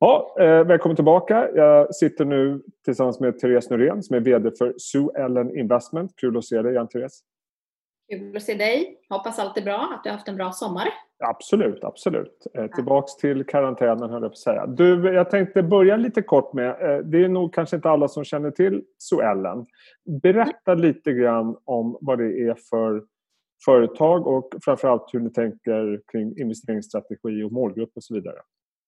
Ja, eh, välkommen tillbaka. Jag sitter nu tillsammans med Therese Norén som är VD för Sue Ellen Investment. Kul att se dig igen, Therese. Kul att se dig. Hoppas allt är bra, att du har haft en bra sommar. Absolut, absolut. Eh, tillbaks till karantänen höll jag på att säga. Du, jag tänkte börja lite kort med, eh, det är nog kanske inte alla som känner till Sue Ellen. Berätta lite grann om vad det är för företag och framförallt hur ni tänker kring investeringsstrategi och målgrupp och så vidare.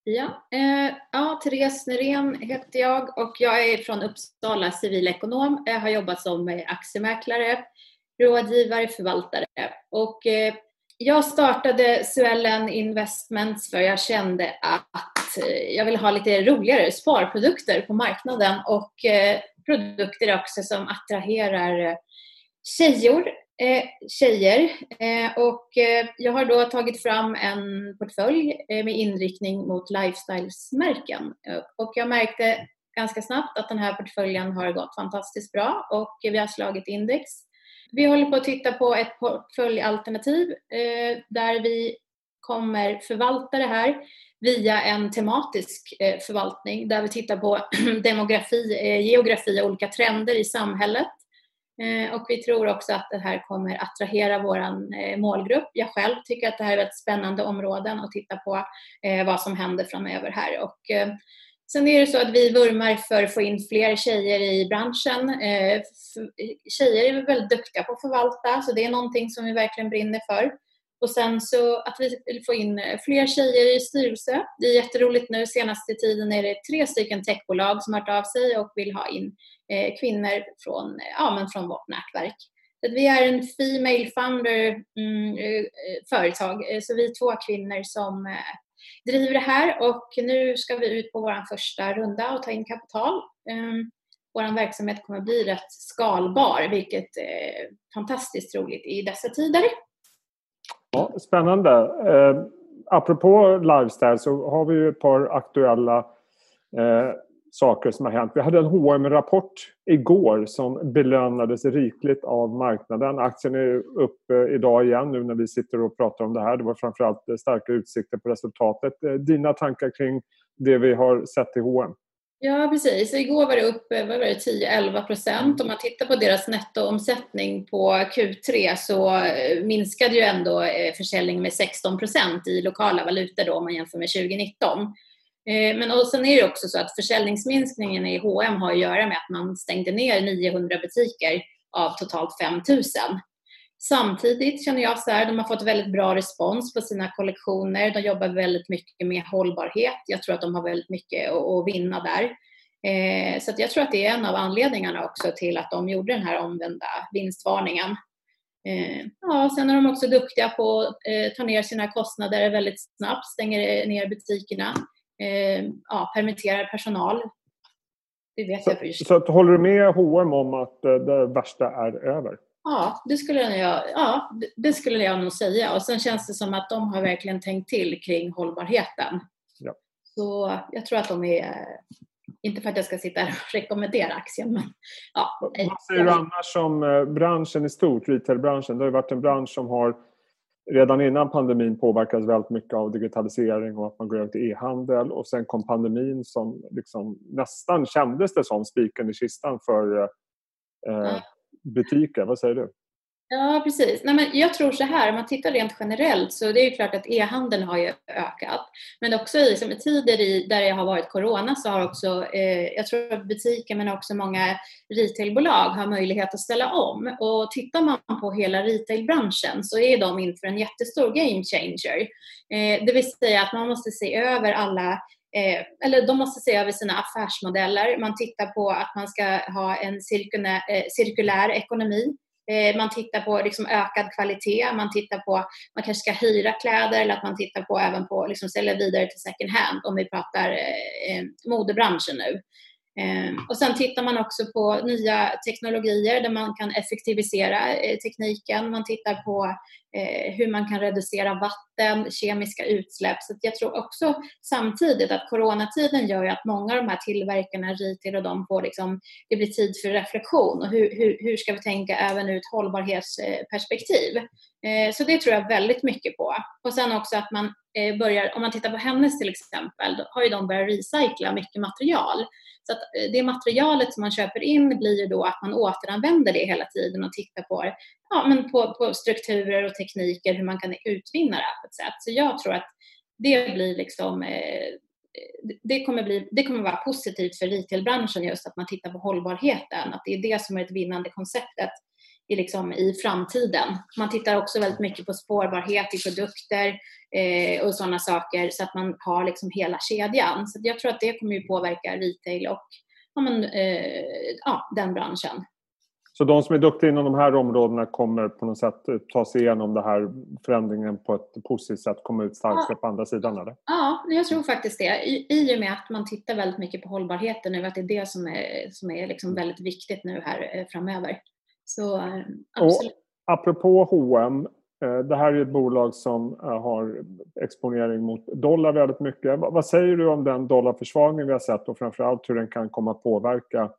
Ja, eh, ja, Therese Nyrén heter jag och jag är från Uppsala, civilekonom. Jag har jobbat som eh, aktiemäklare, rådgivare, förvaltare. Och, eh, jag startade Suellen Investments för jag kände att eh, jag ville ha lite roligare sparprodukter på marknaden och eh, produkter också som attraherar eh, tjejor eh, tjejer. Eh, och eh, jag har då tagit fram en portfölj eh, med inriktning mot lifestylesmärken. Eh, och jag märkte ganska snabbt att den här portföljen har gått fantastiskt bra och vi har slagit index. Vi håller på att titta på ett portföljalternativ eh, där vi kommer förvalta det här via en tematisk eh, förvaltning där vi tittar på demografi, eh, geografi och olika trender i samhället Eh, och vi tror också att det här kommer attrahera vår eh, målgrupp. Jag själv tycker att det här är ett spännande områden att titta på eh, vad som händer framöver här. Och, sen är det så att vi vurmar för att få in fler tjejer i branschen. Tjejer är väldigt duktiga på att förvalta, så det är någonting som vi verkligen brinner för. Och sen så att vi vill få in eh, fler tjejer i styrelse. Det är jätteroligt nu. Senaste tiden är det tre stycken techbolag som har hört av sig och vill ha in eh, kvinnor från, eh, ja, men från vårt nätverk. Så vi är en Female Founder mm, eh, företag, så vi är två kvinnor som eh, driver det här och nu ska vi ut på vår första runda och ta in kapital. Um, vår verksamhet kommer bli rätt skalbar, vilket är fantastiskt roligt i dessa tider. Ja, spännande. Eh, apropå lifestyle så har vi ju ett par aktuella eh, saker som har hänt. Vi hade en hm rapport igår som belönades rikligt av marknaden. Aktien är upp eh, idag igen nu när vi sitter och pratar om det här. Det var framförallt eh, starka utsikter på resultatet. Eh, dina tankar kring det vi har sett i H&M? Ja, precis. Igår var det upp 10-11 procent. Om man tittar på deras nettoomsättning på Q3 så minskade ju ändå försäljningen med 16 procent i lokala valutor då, om man jämför med 2019. Eh, men och sen är det också så att försäljningsminskningen i H&M har att göra med att man stängde ner 900 butiker av totalt 5000. Samtidigt känner jag så här, de har fått väldigt bra respons på sina kollektioner. De jobbar väldigt mycket med hållbarhet. Jag tror att de har väldigt mycket att vinna där. Eh, så jag tror att det är en av anledningarna också till att de gjorde den här omvända vinstvarningen. Eh, ja, sen är de också duktiga på att ta ner sina kostnader väldigt snabbt, stänger ner butikerna eh, ja, permitterar personal. Det vet så, jag för Så att, håller du med H&M om att eh, det värsta är över? Ja det, skulle jag, ja, det skulle jag nog säga. Och sen känns det som att de har verkligen tänkt till kring hållbarheten. Ja. Så jag tror att de är, inte för att jag ska sitta här och rekommendera aktien, men ja. Vad säger du annars om eh, branschen i stort, retailbranschen? Det har ju varit en bransch som har redan innan pandemin påverkades väldigt mycket av digitalisering och att man går över till e-handel och sen kom pandemin som liksom nästan kändes det som spiken i kistan för eh, butiker. Vad säger du? Ja, precis. Nej, men jag tror så här, om man tittar rent generellt så det är klart att e-handeln har ju ökat. Men också i, som i tider i, där det har varit corona så har också, eh, jag tror att butiker men också många retailbolag har möjlighet att ställa om. Och tittar man på hela retailbranschen så är de inför en jättestor game changer. Eh, det vill säga att man måste se över alla Eh, eller de måste se över sina affärsmodeller. Man tittar på att man ska ha en cirkulär, eh, cirkulär ekonomi Eh, man tittar på liksom ökad kvalitet, man tittar på man kanske ska hyra kläder eller att man tittar på även på liksom sälja vidare till second hand om vi pratar eh, eh modebranschen nu. Eh, och sen tittar man också på nya teknologier där man kan effektivisera eh, tekniken. Man tittar på eh, hur man kan reducera vatten, kemiska utsläpp. Så jag tror också samtidigt att coronatiden gör ju att många av de här tillverkarna, retail och de får liksom, det blir tid för reflektion och hur, hur, hur ska vi tänka även ur ett hållbarhetsperspektiv. Eh, så det tror jag väldigt mycket på. Och sen också att man eh, börjar, om man tittar på Hennes till exempel, då har ju de börjat recycla mycket material. Så att eh, det materialet som man köper in blir ju då att man återanvänder det hela tiden och tittar på, ja, men på, på strukturer och tekniker, hur man kan utvinna det här på ett sätt. Så jag tror att det blir liksom eh, det kommer, bli, det kommer vara positivt för retailbranschen just att man tittar på hållbarheten, att det är det som är det vinnande konceptet i, liksom, i framtiden. Man tittar också väldigt mycket på spårbarhet i produkter eh, och sådana saker så att man har liksom hela kedjan. Så jag tror att det kommer ju påverka retail och ja, men, eh, ja, den branschen. Så de som är duktiga inom de här områdena kommer på något sätt ta sig igenom den här förändringen på ett positivt sätt, komma ut starkare ja. på andra sidan? Eller? Ja, jag tror faktiskt det. I, I och med att man tittar väldigt mycket på hållbarheten nu, att det är det som är, som är liksom väldigt viktigt nu här eh, framöver. Så eh, absolut. Och apropå H&M, det här är ett bolag som eh, har exponering mot dollar väldigt mycket. Vad säger du om den dollarförsvagning vi har sett och framförallt hur den kan komma att påverka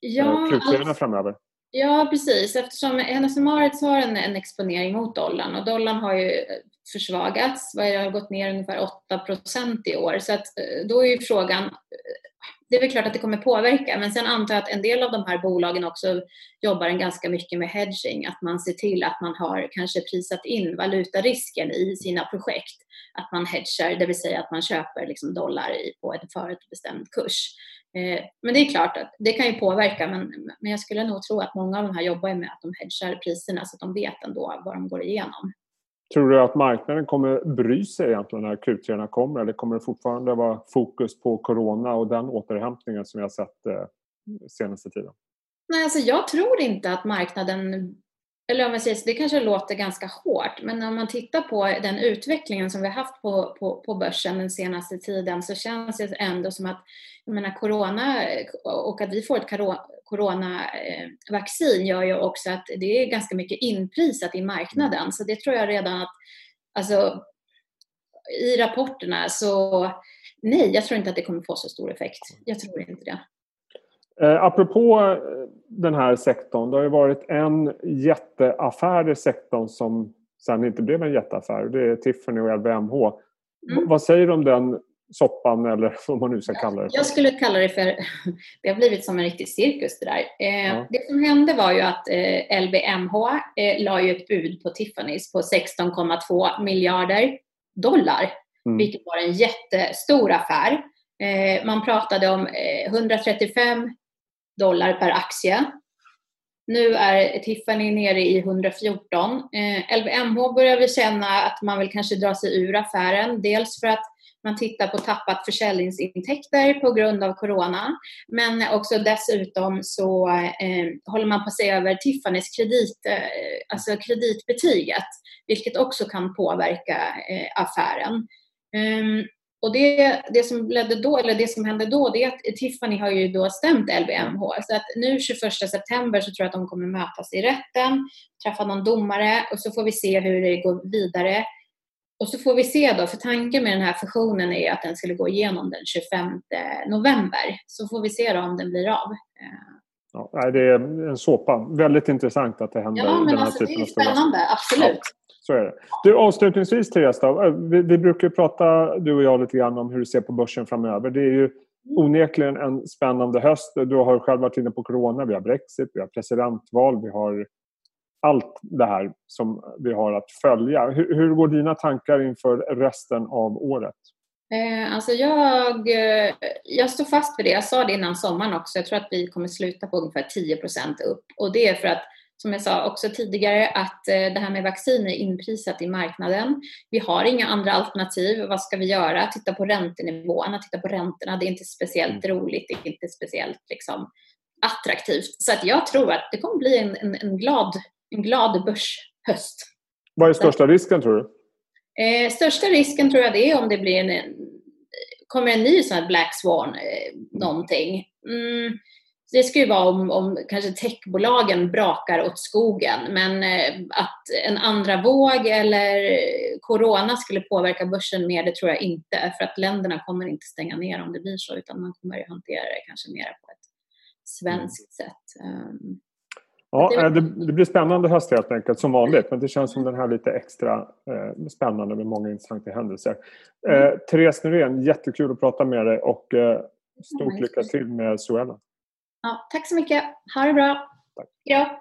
ja, alltså, framöver? Ja, precis. Eftersom Hennes Mauritz har en, en exponering mot dollarn och dollarn har ju eh, försvagats. Det har gått ner ungefär 8% i år. Så att, eh, då är ju frågan eh, det är väl klart att det kommer påverka, men sen antar jag att en del av de här bolagen också jobbar en ganska mycket med hedging, att man ser till att man har kanske prisat in valutarisken i sina projekt. Att man hedgar, det vill säga att man köper liksom dollar på en förutbestämd kurs. Eh, men det är klart att det kan ju påverka, men, men jag skulle nog tro att många av de här jobbar med att de hedgar priserna så att de vet ändå vad de går igenom. Tror du att marknaden kommer bry sig egentligen när Q3 kommer eller kommer det fortfarande vara fokus på corona och den återhämtningen som vi har sett eh, senaste tiden? Nej, alltså jag tror inte att marknaden eller om jag säger så, det kanske låter ganska hårt, men om man tittar på den utvecklingen som vi har haft på, på, på börsen den senaste tiden så känns det ändå som att jag menar, corona och att vi får ett coronavaccin gör ju också att det är ganska mycket inprisat i marknaden. Så det tror jag redan att, alltså i rapporterna så nej, jag tror inte att det kommer få så stor effekt. Jag tror inte det. Eh, apropå eh, den här sektorn, det har ju varit en jätteaffär i sektorn som sen inte blev en jätteaffär. Det är Tiffany och LVMH. Mm. Vad säger du om den soppan eller vad man nu ska kalla det för? Jag skulle kalla det för, det har blivit som en riktig cirkus det där. Eh, ja. Det som hände var ju att eh, LVMH eh, la ju ett bud på Tiffany's på 16,2 miljarder dollar. Mm. Vilket var en jättestor affär. Eh, man pratade om 135 dollar per aktie. Nu är Tiffany nere i 114. Eh, LVMH börjar vi känna att man vill kanske dra sig ur affären. Dels för att man tittar på tappat försäljningsintäkter på grund av corona. Men också dessutom så eh, håller man på att se över Tiffany's kredit, eh, alltså kreditbetyget, vilket också kan påverka eh, affären. Um, och det, det, som ledde då, eller det som hände då, det är att Tiffany har ju då stämt LVMH. Så att nu 21 september så tror jag att de kommer mötas i rätten, träffa någon domare och så får vi se hur det går vidare. Och så får vi se då, för tanken med den här fusionen är att den skulle gå igenom den 25 november. Så får vi se då om den blir av. Ja, det är en såpa. Väldigt intressant att det händer ja, men den här alltså, typen av Det är spännande, absolut. Ja. Så är det. Du, avslutningsvis Therese, då, eh, vi, vi, brukar prata du och jag lite grann om hur du ser på börsen framöver. Det är ju onekligen en spännande höst. Du har själv varit inne på corona, vi har Brexit, vi har presidentval, vi har allt det här som vi har att följa. Hur, hur går dina tankar inför resten av året? Eh, alltså jag, eh, jag står fast vid det. Jag sa det innan sommaren också. Jag tror att vi kommer sluta på ungefär 10% upp. Och det är för att som jag sa också tidigare, att eh, det här med vaccin är inprisat i marknaden. Vi har inga andra alternativ. Vad ska vi göra? Titta på räntenivåerna, titta på räntorna. Det är inte speciellt mm. roligt, det är inte speciellt liksom, attraktivt. Så att jag tror att det kommer bli en, en, en glad, en glad börshöst. Vad är största risken tror du? Eh, största risken tror jag det är om det blir en, kommer en ny sån här Black Swan eh, någonting. Mm, det ju vara om, om kanske techbolagen brakar åt skogen, men eh, att en andra våg eller corona skulle påverka börsen mer, det tror jag inte. För att länderna kommer inte stänga ner om det blir så, utan man kommer hantera det kanske mer på ett svenskt mm. sätt. Um, Ja, det, det, blir spännande höst helt enkelt, som vanligt. Men det känns som den här lite extra eh, spännande med många intressanta händelser. Eh, mm. Therese Norén, jättekul att prata med dig och eh, stort lycka till med Suella. Ja, tack så mycket. Ha det bra. Tack. Ja.